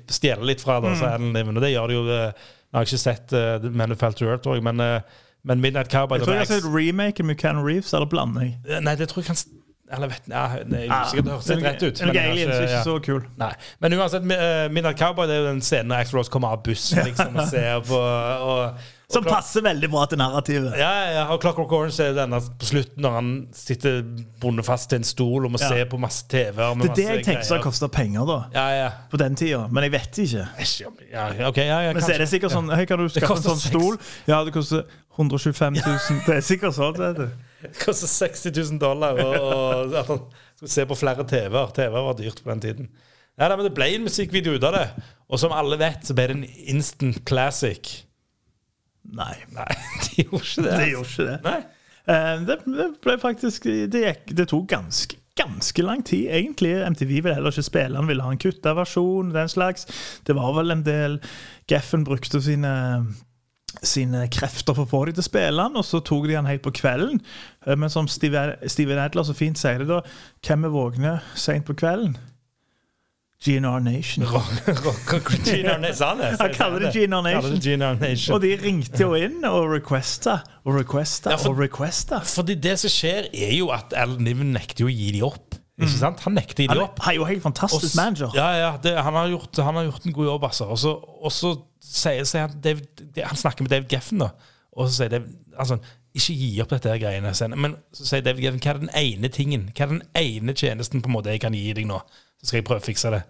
stjele litt fra det. Så Mm. og det gjør de jo Jeg Nå har ikke sett uh, The Man Who Fell to Earth, òg, men, uh, men Midnight Cowboy Jeg tror jeg har sett remake med Keanu Reeves, eller blander jeg? Eh, Nei, det tror jeg kan Eller vet ja, Det er usikkert, det høres litt rett ut. men har ikke- ikke så kul. Nei. Men uansett, Midnight Cowboy det er jo den scenen når Axl Rose kommer av bussen liksom, og ser på og Som passer veldig bra til narrativet. ja, ja, og Clockwork Orange er denne på slutten når han sitter bundet fast til en stol og må Ja. se på masse TV-er. Det er det jeg tenker som har kosta penger da Ja, ja. på den tida, men jeg vet ikke. ja, okay, ja, ja Men så er det sikkert sånn Hei, kan du skaffe en koster sånn stol? Ja, det koster 125 000. Det er sikkert sånn. Det du. det. Koster 60 000 dollar, og, at han Skulle se på flere TV-er. TV var dyrt på den tiden. Ja, men Det ble en musikkvideo ut av det. Og som alle vet, så ble det en instant classic. Nei, Nei, de gjorde ikke det. det gjorde ikke det. Nei. Eh, det, det ble faktisk Det, gikk, det tok ganske ganske lang tid, egentlig. MTV ville heller ikke spille han ville ha en kutta versjon. den slags. Det var vel en del Geffen brukte sine sine krefter for å få dem til å spille den, og så tok de den helt på kvelden. Eh, Men som Steve- Steven Adler så fint sier det, da Hvem er våkne seint på kvelden? GNR Nation. GNR Nation. Han kaller det GNR Nation. Nation. Og de ringte jo inn og requesta og requesta Ja, for- og requesta. Fordi det som skjer, er jo at Al Niven nekter jo å gi de opp. Ikke sant? Han nekter de Han er jo helt fantastisk manager. Ja, ja, det, han, har gjort, han har gjort en god jobb, altså. Og så, og så sier, sier han David, Han snakker med David Geffen, da. Og så sier David altså, Ikke gi opp dette her greiene. Men så sier David Geffen hva er den ene tingen Hva er den ene tjenesten på en måte jeg kan gi deg nå? Så skal jeg prøve å fikse det.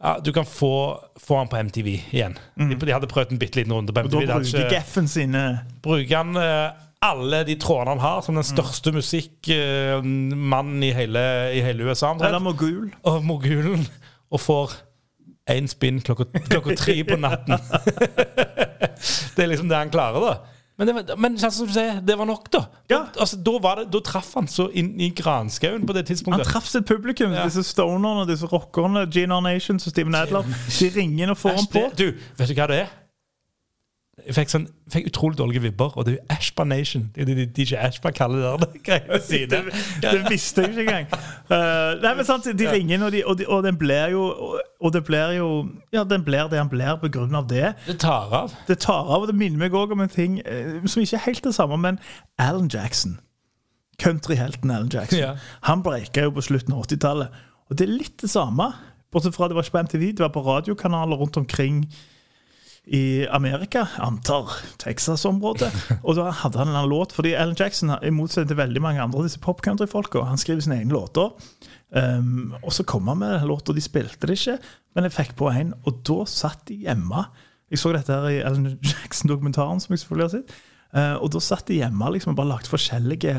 Ja, Du kan få, få han på MTV igjen. De, de hadde prøvd en bitte liten runde på Og da MTV. Det hadde bruker Geffen sine bruker han eh, alle de trådene han har, som den største musikkmannen i, i hele USA. omtrent. Eller mogul. og mogulen og får én spinn klokka, klokka tre på natten. det er liksom det han klarer, da. Men, det, men sånn som du sier, det var nok, da. Ja. Altså, da, var det, da traff han så inn i granskauen på det tidspunktet. Han traff sitt publikum. Ja. Disse stonerne, disse rockerne, GNR Nations og Steven Adler. De ringer inn og får ham på. du, vet du hva det er? Jeg fikk, sånn, fikk utrolig dårlige vibber, og det er jo Ashba Nation. Det er det DJ Ashba kaller det. der greiene sine. Det, det visste jeg ikke engang. Uh, nei, men sant, De ringer inn, og, de, og, de, og den blir jo og, det blir jo Ja, den blir det han blir av det. Det tar av. Det tar av, og det minner meg òg om en ting eh, som ikke er helt det samme, men Alan Jackson. Countryhelten Alan Jackson. Ja. Han breika jo på slutten av 80-tallet. Og det er litt det samme. Bortsett fra det var ikke på MTV, det var på radiokanaler rundt omkring i Amerika, antar Texas-området. Og da hadde han en låt, fordi Alan Jackson, i motsetning til veldig mange andre av disse popcountry-folka, han skriver sine egne låter. Um, og så kom han med en låt, og de spilte det ikke, men jeg fikk på en, og da satt de hjemme. Jeg så dette her i Alan Jackson-dokumentaren, som jeg selvfølgelig har sett. Uh, og da satt de hjemme liksom, og bare lagde forskjellige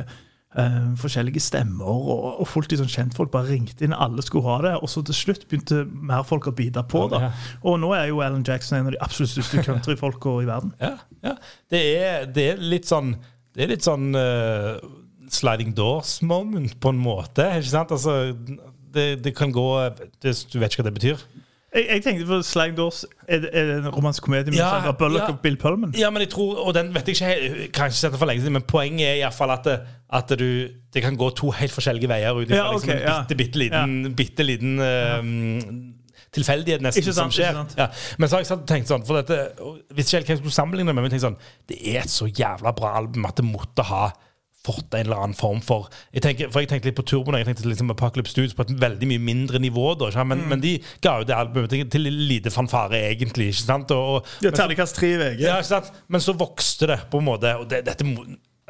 eh, forskjellige stemmer, og, og folk sånn kjentfolk bare ringte inn. Alle skulle ha det. Og så til slutt begynte mer folk å bite på. da. Og nå er jo Alan Jackson en av de absolutt største countryfolka i verden. Ja, ja. Det, er, det er litt sånn Det er litt sånn uh, sliding doors moment, på en måte. Ikke sant? Altså, det, det kan gå det, Du vet ikke hva det betyr? Jeg, jeg tenkte på Sliding Doors er det, er det en romansk komedie med Ja, Bullock ja. og Bill Pullman. Ja, men jeg tror, og den vet jeg ikke helt, kan ikke sette for lenge siden, men poenget er i hvert fall at, det, at du, det kan gå to helt forskjellige veier ut ifra Ja, okay, liksom, en ja. bitte, bitte liten, bitte liten eh, tilfeldighet nesten sant, som skjer. Ja. Men så har jeg satt og tenkt sånn, for dette, hvis ikke helt hva jeg skulle sammenligne det med, men jeg tenkte sånn, det er et så jævla bra album at det måtte ha fått en eller annen form for jeg tenker, For jeg tenkte litt på Turbo jeg tenkte liksom Apocalypse Studios på et veldig mye mindre nivå. da, sant? Mm. men, men de ga jo det albumet til, lite fanfare, egentlig. ikke sant? Og, og, Ja, men Terningkast tre i VG. ja, ikke sant? Men så vokste det på en måte. Og det, dette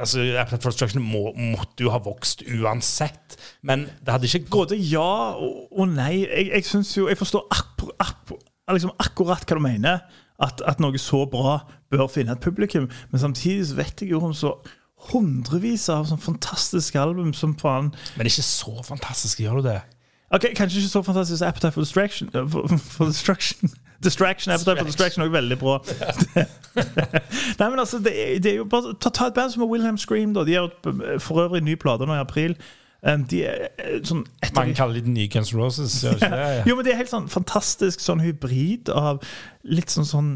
altså, for Destruction må, måtte jo ha vokst uansett. Men det hadde ikke gått Både ja og, og nei. Jeg, jeg synes jo, jeg forstår akkur, akkur, liksom akkurat hva du mener. At, at noe så bra bør finne et publikum. Men samtidig så vet jeg jo om så hundrevis av sånn fantastiske album som faen Men det er ikke så fantastisk, gjør du det? Ok, Kanskje ikke så fantastisk som Appetite for Distraction. eh, For, for Destruction. Distraction, Appetite for Distraction er veldig bra. Nei, men altså, det, det er jo bare Ta, ta et band som Wilhelm Scream. da De har for øvrig ny plate nå i april. Um, de er eh, sånn etter... Man kaller de den nye Guns Roses. Ja. Jo, men det er helt sånn fantastisk sånn hybrid av litt sånn sånn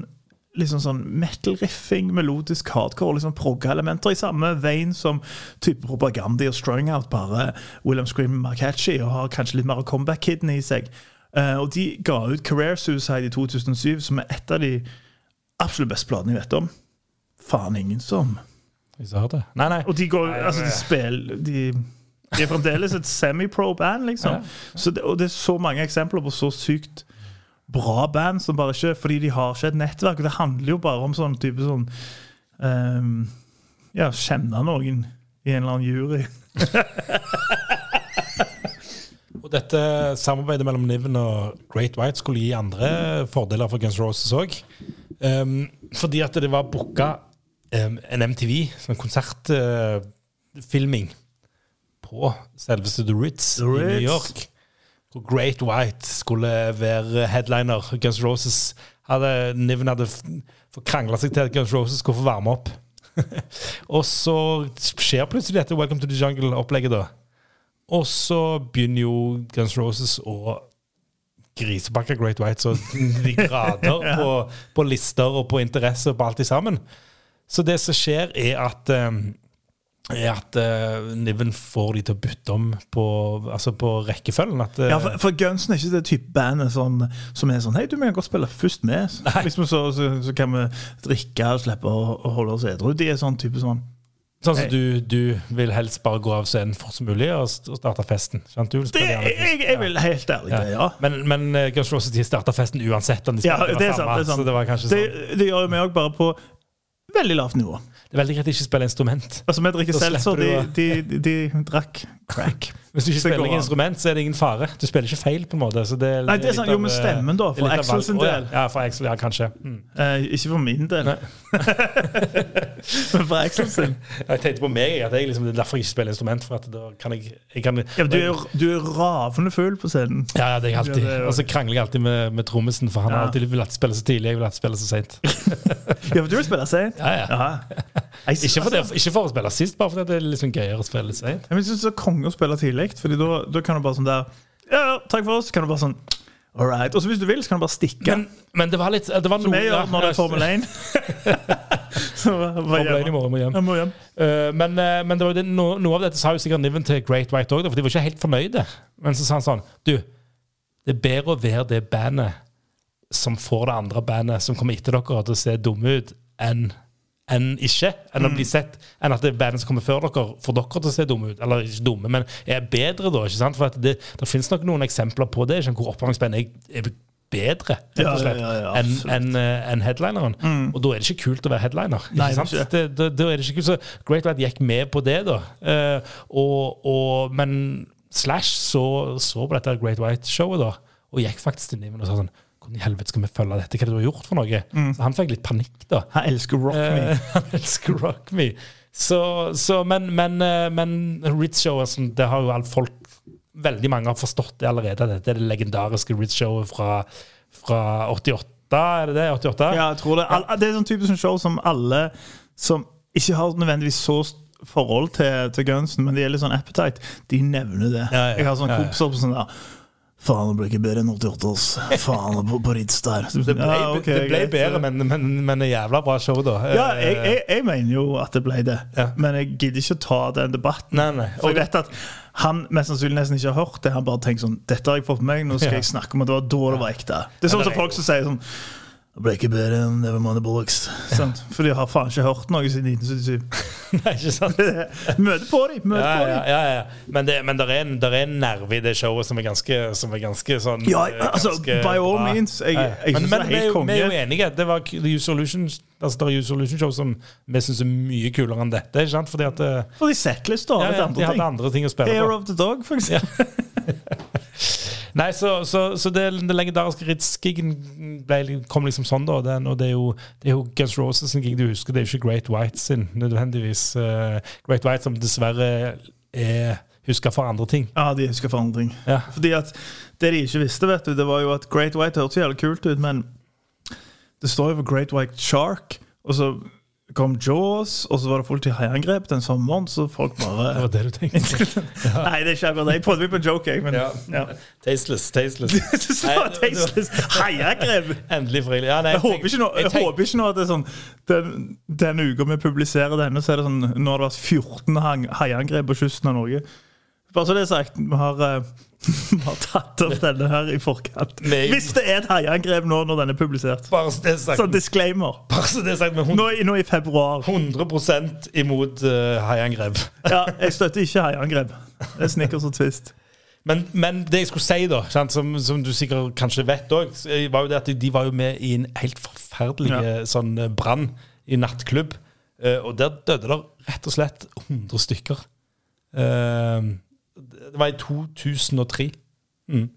Litt sånn, metal-riffing, melodisk hardcore, liksom progga-elementer i samme vein som type Propaganda og Strung Out, bare William Scream mer og har kanskje litt mer comeback-kiden i seg. Uh, og de ga ut Career Suicide i 2007, som er et av de absolutt beste platene jeg vet om. Faen ingen som. Nei, nei. Og de går Nei, Altså, de spiller de, de er fremdeles et semi-pro-band, liksom. Så det, og det er så mange eksempler på så sykt bra band som bare ikke Fordi de har ikke et nettverk. Det handler jo bare om sånn type sånn um, Ja, kjenne noen i en eller annen jury. Og dette samarbeidet mellom Niven og Great White skulle gi andre fordeler for Guns Roses òg. Um, fordi at det var booka um, en MTV, sånn konsertfilming, på selveste The Ritz, The i New York. Hvor Great White skulle være headliner. Guns Roses hadde, Niven hadde krangla seg til at Guns Roses skulle få varme opp. og så skjer plutselig dette Welcome to the Jungle-opplegget, da. Og så begynner jo Guns Roses å grisepakke Great White så de grader på, på lister og på interesse og på alt i sammen. Så det som skjer, er at um, er at uh, Niven får de til å bytte om på, altså på rekkefølgen. At, uh, Ja, for, for Gunsen er ikke det type bandet sånn, som er sånn Hei, du, vi kan godt spille først med. Liksom så, så, så kan vi drikke og slippe å, å holde oss edru. De er sånn type sånn sånn som du, du vil helst bare gå av scenen fort som mulig og, starte festen. Sant? Du vil det, jeg, jeg, vil helt ærlig Ja. det, ja. Men, men uh, Guns Roses starta festen uansett om de Ja, det er sant. Det, er sant. Så det det, sånn. det gjør vi òg, bare på veldig lavt nivå. Det er veldig greit å ikke spille instrument. Altså, Vi drikker Da seltzer, de, de, de, de drakk crack. Hvis du ikke Så spiller noe instrument, så er det ingen fare. Du spiller ikke feil, på en måte. Så det er, Nei, det er sant. Jo, men eh, stemmen da, for Axel sin del. Ja, for Axel, ja, kanskje. Mm. Eh, ikke for min del, men for Axel sin. Jeg tenkte på meg, at jeg liksom, det er derfor jeg ikke spiller instrument. For at da kan jeg, jeg kan, Ja, men du, er, du er ravende full på scenen. Ja, ja, det er jeg alltid. Ja, Og så krangler jeg alltid med, med trommisen, for han Ja. har alltid vil alltid spille så tidlig. Jeg vil alltid spille så seint. Ja, for du vil spille sent. Ja, ja. Ja. Jeg, Ikke, for det- ikke for å spille sist, bare fordi det er sånn gøyere å spille seint. Konge å spille tidlig, Fordi da, kan du bare sånn der Ja, takk for oss. Kan du bare sånn All right. Og så hvis du vil, så kan du bare stikke. Men, men det var litt det var som jeg gjør når det er Formel 1. så bare, bare Formel 1 i morgen må hjem. Jeg må hjem. Uh, men, uh, men det var det, no, noe av dette sa jo sikkert Niven til Great White òg, for de var ikke helt fornøyde. Men så sa han sånn Du, det er bedre å være det bandet som får det andre bandet som kommer etter dere, til å se dumme ut, enn enn ikke. Enn å bli sett Enn at det bandet som kommer før dere, får dere til å se dumme ut. Eller ikke dumme, men er bedre, da. ikke sant? For det, det finnes nok noen eksempler på det, hvor oppvarmingsband er, er bedre rett Ja, og slett, ja, ja, enn absolutt. enn, eh, headlineren. Og da er det ikke kult å være headliner. Nei, er sant? ikke. det, da, da er det ikke kult. Så Great White gikk med på det, da. Uh, og, og, men Slash så, så på dette Great White-showet, da, og gikk faktisk til Niven og sa sånn Hvordan i helvete skal vi følge dette? Hva er det du har gjort for noe? Så han fikk litt panikk, da. Han elsker rock me. Eh, han elsker Rock Me. Så, så, men men, eh, men Ritz-showet, det har jo alle folk Veldig mange har forstått det allerede. Dette er det legendariske Ritz-showet fra, fra 88. Er det det? 88? Ja, jeg tror det. Det er sånn type sånn show som alle som ikke har nødvendigvis så forhold til, til Gunsen, men de er litt sånn appetite, de nevner det. Ja, ja. Jeg har sånne ja. kompiser på sånn der Faen, det ble ikke bedre enn 88, ass. Faen, på, på Ritz der. Det ble, Ja, okay, det ble bedre, men, men, men jævla bra show, da. Ja, jeg, jeg, jeg mener jo at det ble det, Ja. men jeg gidder ikke å ta den debatten. Nei, nei. For jeg vet at han mest sannsynlig nesten ikke har hørt det. Han bare tenker sånn Dette har jeg fått med meg, nå skal Ja. jeg snakke om at det var da det var ekte. Det er sånn som folk som sier sånn Det ble ikke bedre enn Nevermind the Bollocks. Sant? For de har faen ikke hørt noe siden 1977. nei, ikke sant? Møte på dem! Møte Ja, på dem! ja, ja. Men det, men der er en, der er en nerve i det showet som er ganske, som er ganske sånn Ja, eh, altså, ganske by all bra. means. Jeg, Ja. jeg men, men det er helt jo- vi er jo enige. Det var The Solution altså, det er Use Solution Show som vi syns er mye kulere enn dette. Ikke sant? Fordi at Fordi For de har ja, ja, andre de hadde ting. andre ting å spille Air på. of the Dog, for eksempel. Nei, så, så, så det, det legendariske Ritz-gigen kom liksom sånn, da. Den, og det er, jo, det er jo Guns Roses sin gig du husker, det er jo ikke Great White sin nødvendigvis. Uh, Great White som dessverre er huska for andre ting. Ja, de husker for andre ting. Ja. Fordi at Det de ikke visste, vet du, det var jo at Great White hørtes jævlig kult ut, men det står jo for Great White Shark, og så kom Jaws, og så var det haiangrep den sommeren, så folk bare Det var det du tenkte. Nei, det er ikke akkurat det. Jeg prøvde meg på en joke, jeg, men Ja. ja. Tasteless. tasteless. Tasteless. Haiangrep! Endelig frivillig. Ja, nei, Jeg håper ikke nå, jeg håper ikke nå at det er sånn Den, den uka vi publiserer denne, så er det sånn Nå har det vært 14 hang- haiangrep på kysten av Norge. Bare så det er sagt, vi har, eh, vi har tatt opp denne her i forkant. Nei. Hvis det er et haiangrep nå når den er publisert. Bare så det er sagt, Sånn disclaimer. bare så det er sagt med Nå, i- nå i februar. 100 imot uh, haiangrep. Ja, jeg støtter ikke haiangrep. Det er Snickers og Twist. Men, men det jeg skulle si, da, sant, som, som du sikkert kanskje vet òg, var jo det at de var jo med i en helt forferdelig eh, sånn eh, brann i nattklubb. Eh, og der døde det rett og slett 100 stykker. Eh, det var i 2003. Mm.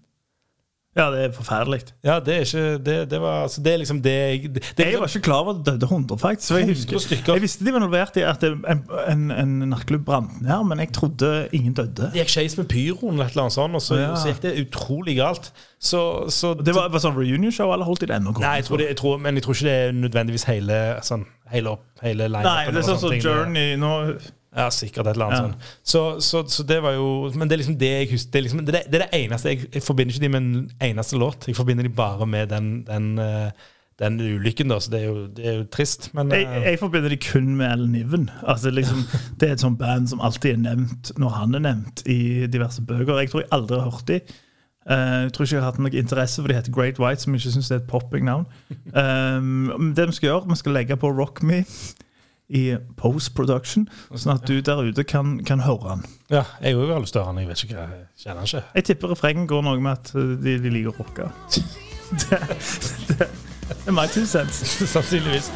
Ja, det er forferdelig. Ja, det er ikke Det, det var altså, Det er liksom det det, det Jeg var liksom, ikke klar over at det døde 100, faktisk. Jeg, husker, jeg visste de var involvert i at en, en, en nattklubb brant ned, men jeg trodde ingen døde. Det gikk skeis med pyroen eller annet sånt, og så, Ja. så gikk det utrolig galt. Så, så Det var, var sånn reunion-show, eller holdt de det ennå? Nei, jeg tror det, jeg tror, men jeg tror ikke det er nødvendigvis hele sånn, hele, opp, hele line Nei, det er sånn som Journey nå Ja, sikkert et eller annet Ja. sånt. Så, så, så det var jo Men det er liksom det jeg husker. Det er, liksom, det, er, det eneste jeg, jeg forbinder ikke de med en eneste låt. Jeg forbinder de bare med den, den, eh, den ulykken, da. Så det er jo, det er jo trist. Men jeg, eh, jeg forbinder de kun med Ellen Niven. Altså, liksom, det er et sånt band som alltid er nevnt når han er nevnt i diverse bøker. Jeg tror jeg aldri har hørt de. Eh, jeg tror ikke jeg har hatt noe interesse for de heter Great White, som jeg ikke syns er et popping navn. Um, det vi skal gjøre, vi skal legge på Rock Me i post-production, sånn at du der ute kan, kan høre han. ja, jeg òg har lyst til å høre den. Jeg vet ikke hva jeg kjenner han ikke. Jeg tipper refrengen går noe med at uh, de, de liker å rocke. Det, det, det er my two cents. Sannsynligvis.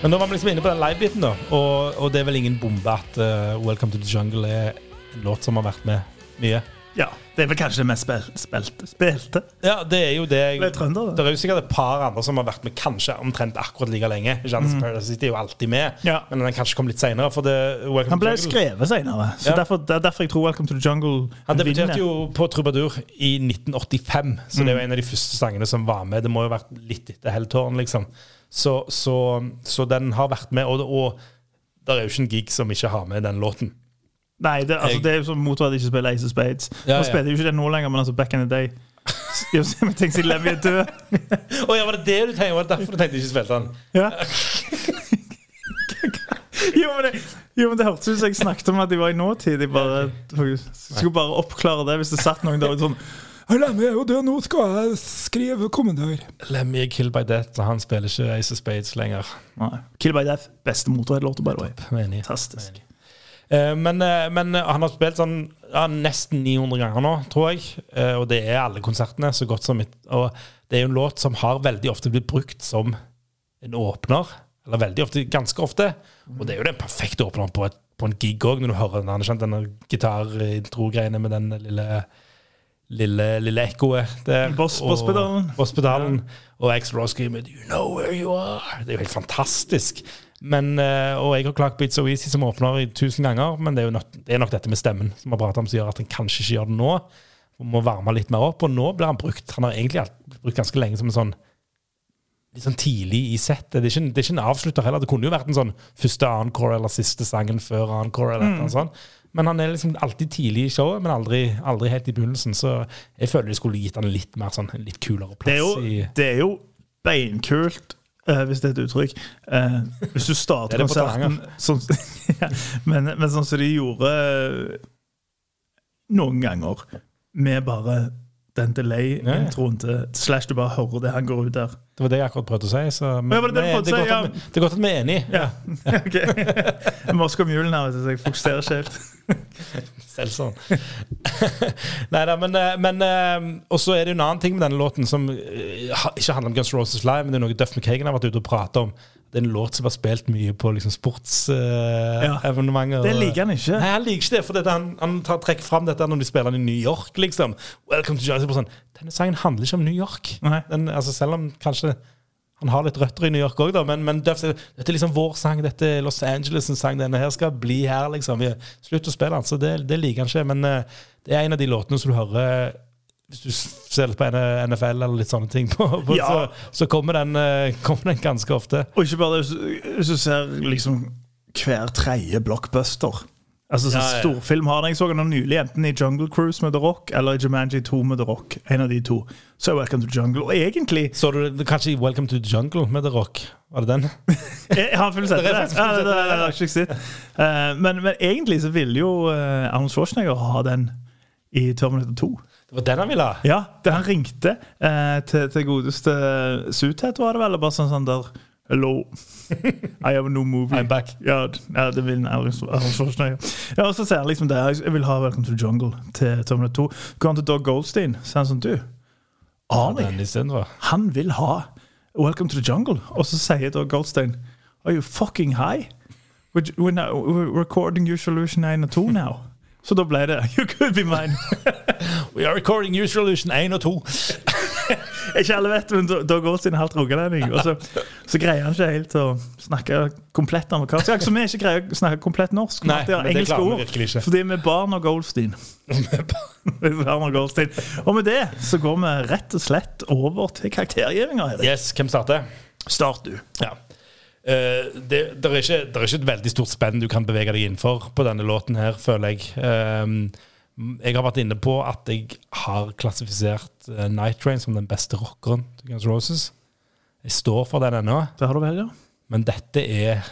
Men nå var vi liksom inne på den live-biten, da. Og, og det er vel ingen bombe at uh, Welcome to the Jungle er en låt som har vært med mye. Ja, Det er vel kanskje det mest spil, spilte. spilte. Ja, det er jo det. Det er trønder, det. Er jo sikkert et par andre som har vært med kanskje omtrent akkurat like lenge. Janice mm. Paradise City er jo alltid med, Mm. Ja. men den kanskje kom litt Welcome Han ble skrevet senere, så Ja. derfor, det er derfor jeg tror Welcome to the Jungle Han debuterte jo på Trubadur i 1985, så det er jo en av de første sangene som var med. Det må jo ha vært litt etter Helltårn, liksom. Så, så, så den har vært med, og, og det er jo ikke en gig som ikke har med den låten. Nei, det, altså, Jeg- det er jo som motorhead ikke spiller Ace of Spades. Ja, Nå spiller jo ikke det nå lenger, men altså back in the day. Jeg tenkte siden Lemmy er død. Å ja, var det det du tenkte? Var det derfor du tenkte du ikke spilte den? Ja. Jo, men det, jo, men det hørtes ut som jeg snakket om at de var i nåtid. Jeg bare, skulle bare oppklare det hvis det satt noen der sånn Lemmy er jo død, nå skal jeg skrive kommentar. Lemmy er Killed by Death, og han spiller ikke Ace of Spades lenger. Nei. Kill by Death. Beste motorhead-låta, by the way. Fantastisk. Eh, Men, eh, men eh, han har spilt sånn ja, nesten 900 ganger nå, tror jeg. Eh, Og det er alle konsertene. så godt som mitt. Og det er jo en låt som har veldig ofte blitt brukt som en åpner. Eller veldig ofte, ganske ofte. Og det er jo den perfekte åpneren på, på en gig òg, når du hører den, skjønt, denne gitarintro-greiene med den lille Lille, lille ekkoet Bosspedalen. Boss- og- Bosspedalen. Bosspedalen. Og X Rosky med Do you know where you are? Det er jo helt fantastisk. Men, eh, og jeg har klagt på It's So Easy som åpner tusen ganger, men det er nok, det er nok dette med stemmen som har pratet om, som gjør at en kanskje ikke gjør det nå. Og må varme litt mer opp, og nå blir han brukt. Han har egentlig brukt ganske lenge som en sånn litt sånn tidlig i settet. Det det er ikke en avslutter heller. Det kunne jo vært en sånn første encore eller siste sangen før encore. eller noe sånt. Men han er liksom alltid tidlig i showet, men aldri, aldri helt i begynnelsen. Så jeg føler de skulle gitt han litt mer sånn, litt kulere Det er plass. jo, det er jo beinkult, eh, hvis det er et uttrykk. Uh, hvis du starter er konserten sånn, ja, men, men sånn som de gjorde eh, noen ganger, med bare den delay-introen til Slash du bare hører det han går ut der. Det var det jeg akkurat prøvde å si. Så, men, Ja, det det men det er godt at vi er enige. Ja, Ja. okay. Mulen her, så jeg fokuserer ikke helt. Selv sånn. Nei da, men, eh, men eh, Og så er det jo en annen ting med denne låten som eh, ikke handler om Guns Roses Live, men det er noe Duff McKagan har vært ute og pratet om. Det er en låt som har spilt mye på liksom, sportsevenementer. Det liker han ikke. Nei, han liker ikke det, for dette, han, han tar, trekker fram dette når de spiller den i New York. liksom Welcome to Jersey, sånn, Denne sangen handler ikke om New York. Den, altså, selv om kanskje han har litt røtter i New York òg, men, men dette er liksom vår sang. Dette er Los Angeles' sang. Denne her skal bli her, liksom. Slutt å spille den. Så det, det liker han ikke. Men uh, det er en av de låtene som du hører hvis du ser litt på NFL eller litt sånne ting, på, på, Ja. så, så kommer, den, uh, kommer den ganske ofte. Og ikke bare det, hvis du ser liksom hver tredje blockbuster. Altså så Ja, ja. Storfilm har den. Jeg så den nylig, enten i Jungle Cruise med The Rock eller i Jumanji 2 med The Rock. En av de to. Så er Welcome to Jungle. Og egentlig Så du det- kanskje Welcome to the Jungle med The Rock? Var det den? Jeg har full sett Det det. det, det, sett, ikke sett. Eh, men, men egentlig så ville jo uh, Arnold Schwarzenegger ha den i Terminator 2. Det var den han ville ha? Ja, det han ringte uh, til, til godeste Suthet, var det vel, bare sånn sånn der Hello. I have a new movie. I'm back. Ja, det vil aldri forstå. Ja, og så sier han liksom det. Jeg vil ha Welcome to the Jungle til Terminator 2. Går han til Dog Goldstein, så er han sånn Du, Arnie, han vil ha Welcome to the Jungle. Og så sier Dog Goldstein Are you fucking high? We're, we're, now, we're recording your solution 1 og 2 now. Så da ble det You could be mine. We are recording your solution 1 og 2. Ikke alle vet, men Da- går sin er halvt rogalending. Og så, så greier han ikke helt å snakke komplett amerikansk. Akkurat som vi ikke greier å snakke komplett norsk. Nei, det engelske vi ord. Fordi vi er barn av Goldstein. Er Goldstein. Og med det så går vi rett og slett over til karaktergivinga. Yes, hvem starter? Start, du. Ja. Uh, det, der er ikke, der er ikke et veldig stort spenn du kan bevege deg innenfor på denne låten her, føler jeg. Um, jeg har vært inne på at jeg har klassifisert eh, Night Train som den beste rockeren til Guns Roses. Jeg står for den ennå, Det har du vel, ja. men dette er,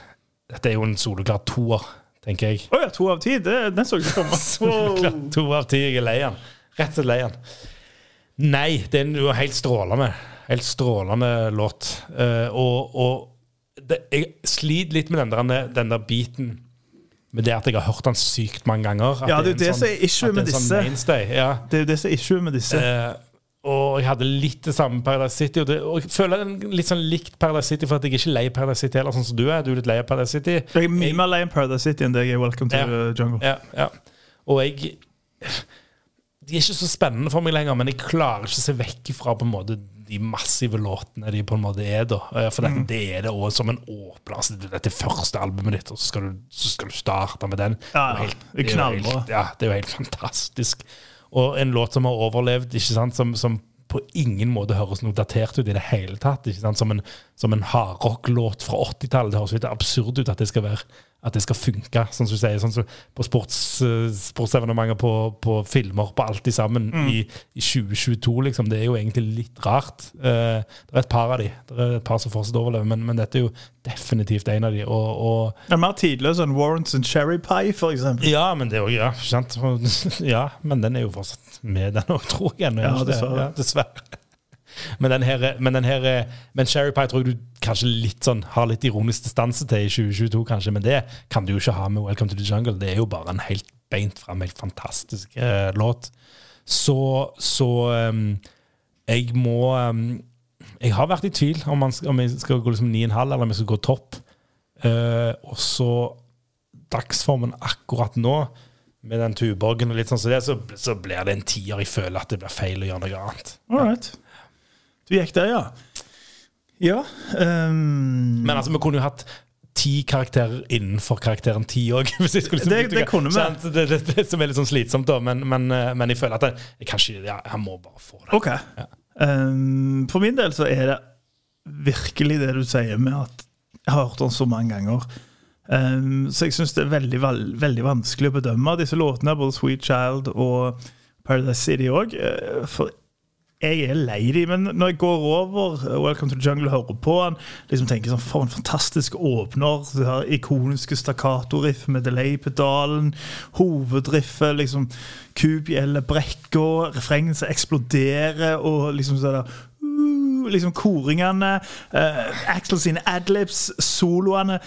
dette er jo en soleklar toer, tenker jeg. Å ja, to av ti. Det, den så jeg ikke komme. Soleklar to av ti. Jeg er lei den. Rett og slett lei den. Nei, det er jo helt strålende. Helt strålende låt. Uh, og og det, jeg sliter litt med den der, den der biten med det at jeg har hørt han sykt mange ganger. Ja, det er jo det som er issue med disse. Det er jo det som er issue med disse. Eh, og jeg hadde litt det samme Paradise City. Og, det, og jeg føler den litt sånn likt Paradise City, for at jeg er ikke lei Paradise City heller, sånn som du er. Du er litt lei av Paradise City. Jeg er mye mer lei av Paradise City enn deg er Welcome to Ja. the Jungle. Ja, ja. Og jeg De er ikke så spennende for meg lenger, men jeg klarer ikke å se vekk fra på en måte de massive låtene de på en måte er. da For For Mm. det, er det òg som en åpner. Altså, dette er første albumet ditt, og så skal du, så skal du starte med den. Ja, helt- Det er helt- Ja, det er jo helt fantastisk. Og en låt som har overlevd, som, som på ingen måte høres noe datert ut i det hele tatt. Som en, som en hardrocklåt fra 80-tallet. Det høres litt absurd ut at det skal være at det skal funke, sånn som du sier. Sånn som på sports, eh, sportsevenementer, på, på filmer, på alt i sammen i, i 2022, liksom. Det er jo egentlig litt rart. Eh, det er et par av de. Det er et par som fortsatt overlever, men, men dette er jo definitivt en av de. Og, og Det er mer tidløs enn Warrants and Cherry Pie, eksempel. ja, men det er jo ja, sant? Ja, men den er jo fortsatt med, den òg, tror jeg. Ja, er det? dessverre. Ja, dessverre. Men den her, er- men den her er- Men Sherry Pie tror jeg du kanskje litt sånn har litt ironisk distanse til i 2022, kanskje. Men det kan du jo ikke ha med Welcome to the Jungle. Det er jo bare en helt beint fram, helt fantastisk eh, låt. Så, så um, jeg må um, Jeg har vært i tvil om, man, skal- gå liksom 9,5 eller om jeg skal gå topp. Uh, og så dagsformen akkurat nå, med den tuborgen og litt sånn som det, så, så blir det en tier. Jeg føler at det blir feil å gjøre noe annet. All right. Du gikk der, ja. Ja. Um, Men altså, vi kunne jo hatt ti karakterer innenfor karakteren ti òg. Det- det kunne vi. Det, det, det, som er litt sånn slitsomt, da. Men, men, eh, men jeg føler at jeg, jeg kanskje, ja, jeg må bare få det. OK. Ehm, for min del så er det virkelig det du sier med at jeg har hørt den så mange ganger. Um, så jeg syns det er veldig, veldig vanskelig å bedømme disse låtene, både Sweet Child og Paradise City òg. For jeg er lei de, men når jeg går over uh, Welcome to the Jungle hører på han, liksom tenker sånn, for en fantastisk åpner. Du har ikoniske stakkatoriff med delay-pedalen, hovedriffet, liksom kubjelle, brekka, refrenget som eksploderer, og liksom sånn der uh, liksom koringene, uh, Axel sine adlibs, soloene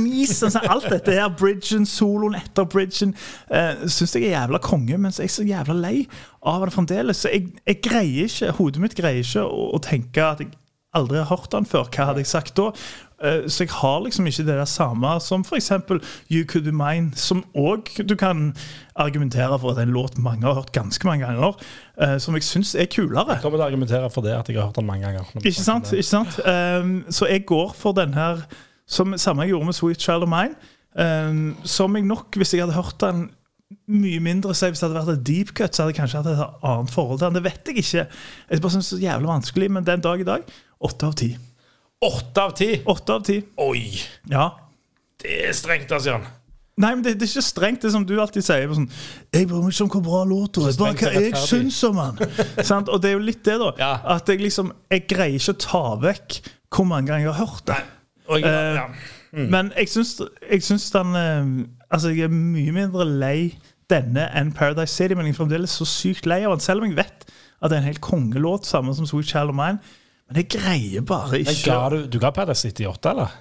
Nis, sånn, alt dette her, bridgen, soloen etter bridgen, uh, syns jeg er jævla konge, mens jeg er så jævla lei av det fremdeles. Så jeg, jeg greier ikke, hodet mitt greier ikke å, å tenke at jeg aldri har hørt den før. Hva hadde jeg sagt da? Eh, Så jeg har liksom ikke det der samme som f.eks. You Could Be Mine, som òg du kan argumentere for at det er en låt mange har hørt ganske mange ganger, eh, som jeg syns er kulere. Jeg kommer til å argumentere for det, at jeg har hørt den mange ganger. Ikke sant? ikke sant? Um, så jeg går for den her som samme jeg gjorde med Sweet Child of Mine. Um, som jeg nok, hvis jeg hadde hørt den mye mindre, så hvis det hadde vært et deep cut, så hadde jeg kanskje hatt et annet forhold til den. Det vet jeg ikke. Jeg bare synes det er så jævlig vanskelig, men den dag i dag, åtte av ti. Åtte av ti! Åtte av ti. Oi! Ja. Det er strengt, altså, Jan. Nei, men det, det er ikke strengt, det som du alltid sier. Sånn, jeg bryr meg ikke om hvor bra låta er, bare hva jeg syns om den. Og det er jo litt det, da. Ja. At jeg liksom Jeg greier ikke å ta vekk hvor mange ganger jeg har hørt det. Jeg, Eh, ja. Men jeg syns, jeg syns den eh, Altså, jeg er mye mindre lei denne enn Paradise City, men jeg er fremdeles så sykt lei av den, selv om jeg vet at det er en helt kongelåt, samme som Sweet Child of Mine. Men jeg greier bare ikke ga du, du ga Paradise City 8, eller?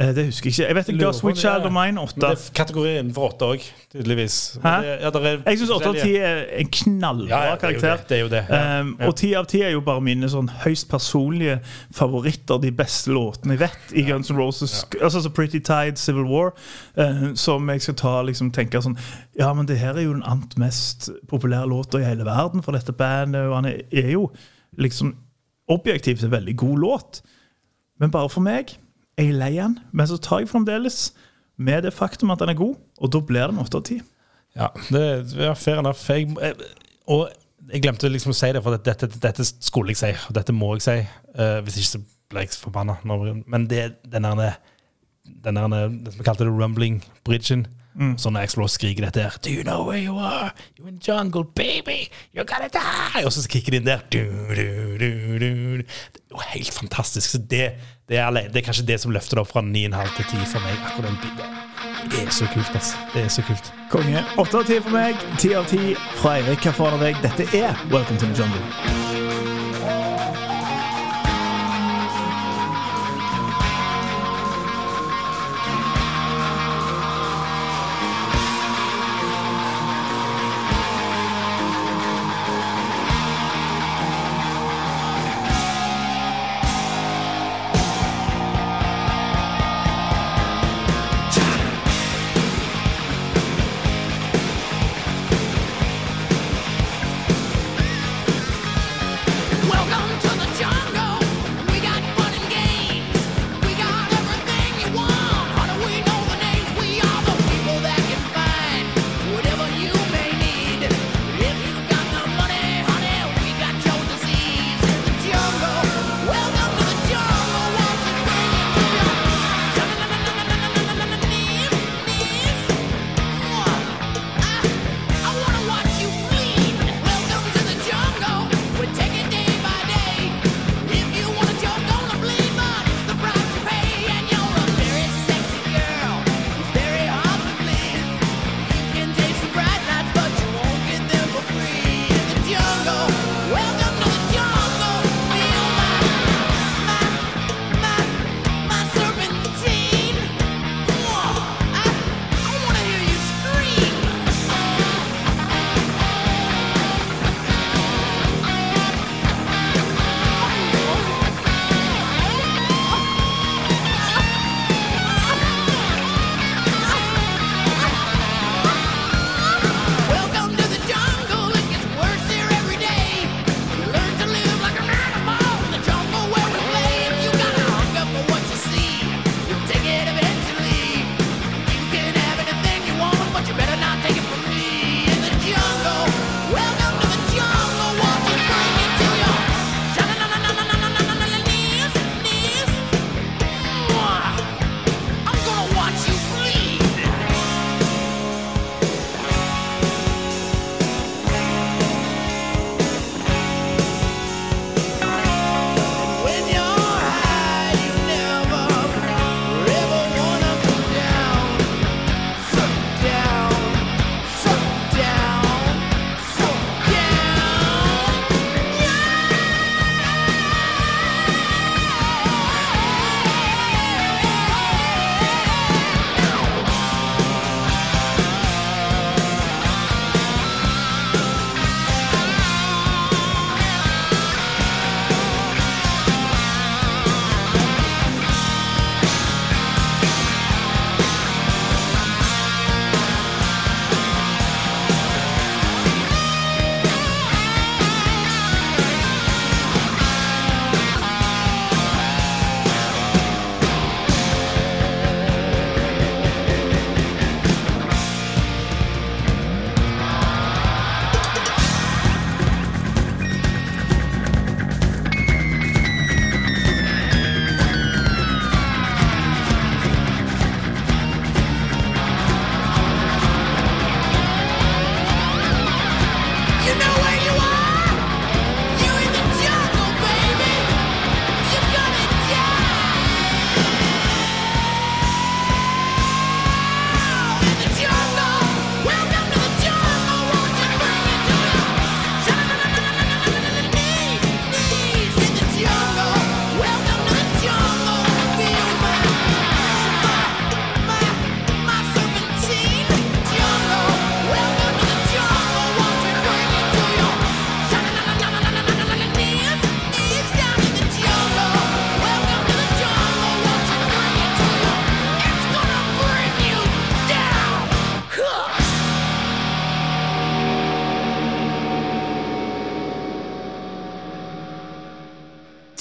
Eh, Det husker jeg ikke. Jeg vet jeg ga Lurer på Sweet det, Child of Mine Men 8. det er kategori innenfor 8 òg, tydeligvis. Men Hæ? Det, ja, der er Jeg syns 8 av 10 er en knallbra ja, ja, det er jo karakter. det, det er jo det. Ja. Um. Og 10 av 10 er jo bare mine sånn høyst personlige favoritter. De beste låtene jeg vet i Guns N' Roses. Altså så Pretty Tide, Civil War. eh, som jeg skal ta liksom tenke sånn Ja, men det her er jo den annet mest populære låta i hele verden for dette bandet. Og han er, er jo liksom objektivt en veldig god låt. Men bare for meg. Jeg er lei den. Men så tar jeg fremdeles med det faktum at den er god, og da blir den 8 av 10. Ja, det er fair enough. Jeg, og jeg glemte liksom å si det, for dette, dette, skulle jeg si, og dette må jeg si. Uh, hvis ikke så ble jeg forbanna. Men det, den der, den der det som vi kalte det rumbling bridgen Så når skriker dette her Do you know where you are? You're in jungle, baby! You're gonna die! Og så kicker de inn der. Du, du, du. Det er jo helt fantastisk. Så det, det, er, det er kanskje det som løfter det opp fra 9,5 til 10 for meg. Akkurat den biten. Det er så kult, altså. Det er så kult. Konge. 8 av 10 for meg, 10 av 10 fra Eirik. Hva får av deg? Dette er Welcome to the Jungle.